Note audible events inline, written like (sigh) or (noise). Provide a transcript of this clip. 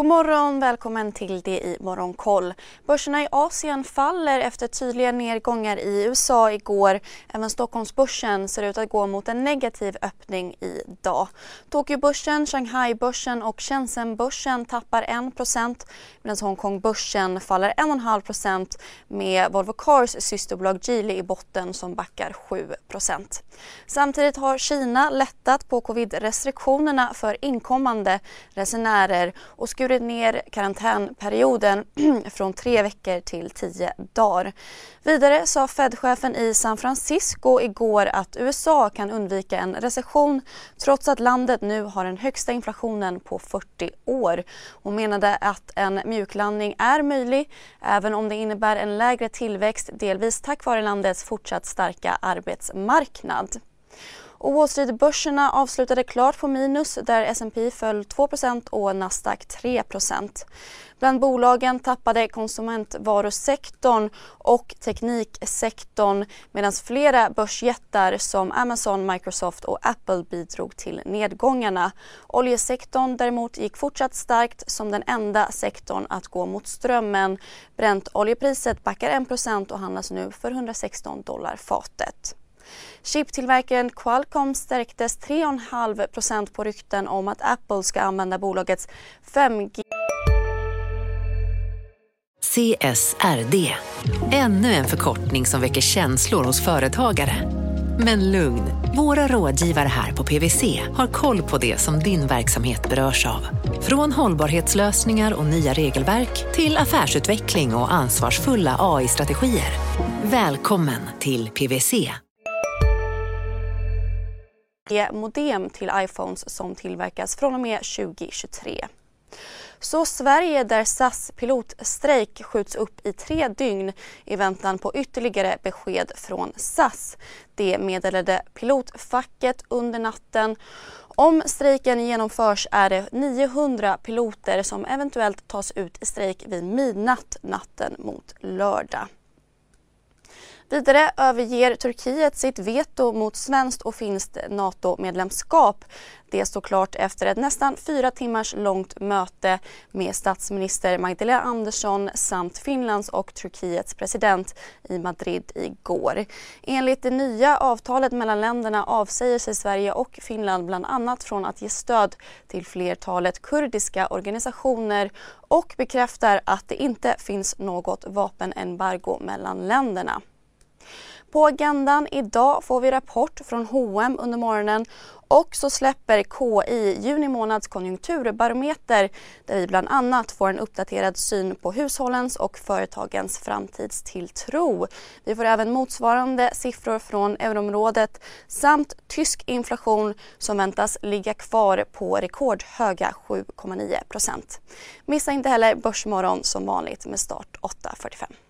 God morgon, välkommen till det i Morgonkoll. Börserna i Asien faller efter tydliga nedgångar i USA igår. Även Stockholmsbörsen ser ut att gå mot en negativ öppning idag. Tokyobörsen, Shanghaibörsen och Shenzhenbörsen tappar 1% medan Hongkongbörsen faller 1,5% med Volvo Cars systerbolag Geely i botten som backar 7% Samtidigt har Kina lättat på covid-restriktionerna för inkommande resenärer och skurit ner karantänperioden (clears throat) från tre veckor till tio dagar. Vidare sa Fed-chefen i San Francisco igår att USA kan undvika en recession trots att landet nu har den högsta inflationen på 40 år. Hon menade att en mjuklandning är möjlig även om det innebär en lägre tillväxt delvis tack vare landets fortsatt starka arbetsmarknad. Och Wall Street-börserna avslutade klart på minus där S&P föll 2% och Nasdaq 3% Bland bolagen tappade konsumentvarusektorn och tekniksektorn medan flera börsjättar som Amazon, Microsoft och Apple bidrog till nedgångarna. Oljesektorn däremot gick fortsatt starkt som den enda sektorn att gå mot strömmen. Brent-oljepriset backar 1 och handlas nu för 116 dollar fatet. Chiptillverkaren Qualcomm stärktes 3,5% på rykten om att Apple ska använda bolagets 5G CSRD, ännu en förkortning som väcker känslor hos företagare. Men lugn, våra rådgivare här på PWC har koll på det som din verksamhet berörs av. Från hållbarhetslösningar och nya regelverk till affärsutveckling och ansvarsfulla AI-strategier. Välkommen till PWC modem till iPhones som tillverkas från och med 2023. Så Sverige där SAS pilotstrejk skjuts upp i tre dygn i väntan på ytterligare besked från SAS. Det meddelade pilotfacket under natten. Om strejken genomförs är det 900 piloter som eventuellt tas ut i strejk vid midnatt natten mot lördag. Vidare överger Turkiet sitt veto mot svenskt och finskt NATO-medlemskap. Det står klart efter ett nästan fyra timmars långt möte med statsminister Magdalena Andersson samt Finlands och Turkiets president i Madrid igår. Enligt det nya avtalet mellan länderna avsäger sig Sverige och Finland bland annat från att ge stöd till flertalet kurdiska organisationer och bekräftar att det inte finns något vapenembargo mellan länderna. På agendan idag får vi rapport från H&M under morgonen och så släpper KI juni månads konjunkturbarometer där vi bland annat får en uppdaterad syn på hushållens och företagens framtidstilltro. Vi får även motsvarande siffror från euroområdet samt tysk inflation som väntas ligga kvar på rekordhöga 7,9% Missa inte heller Börsmorgon som vanligt med start 8.45.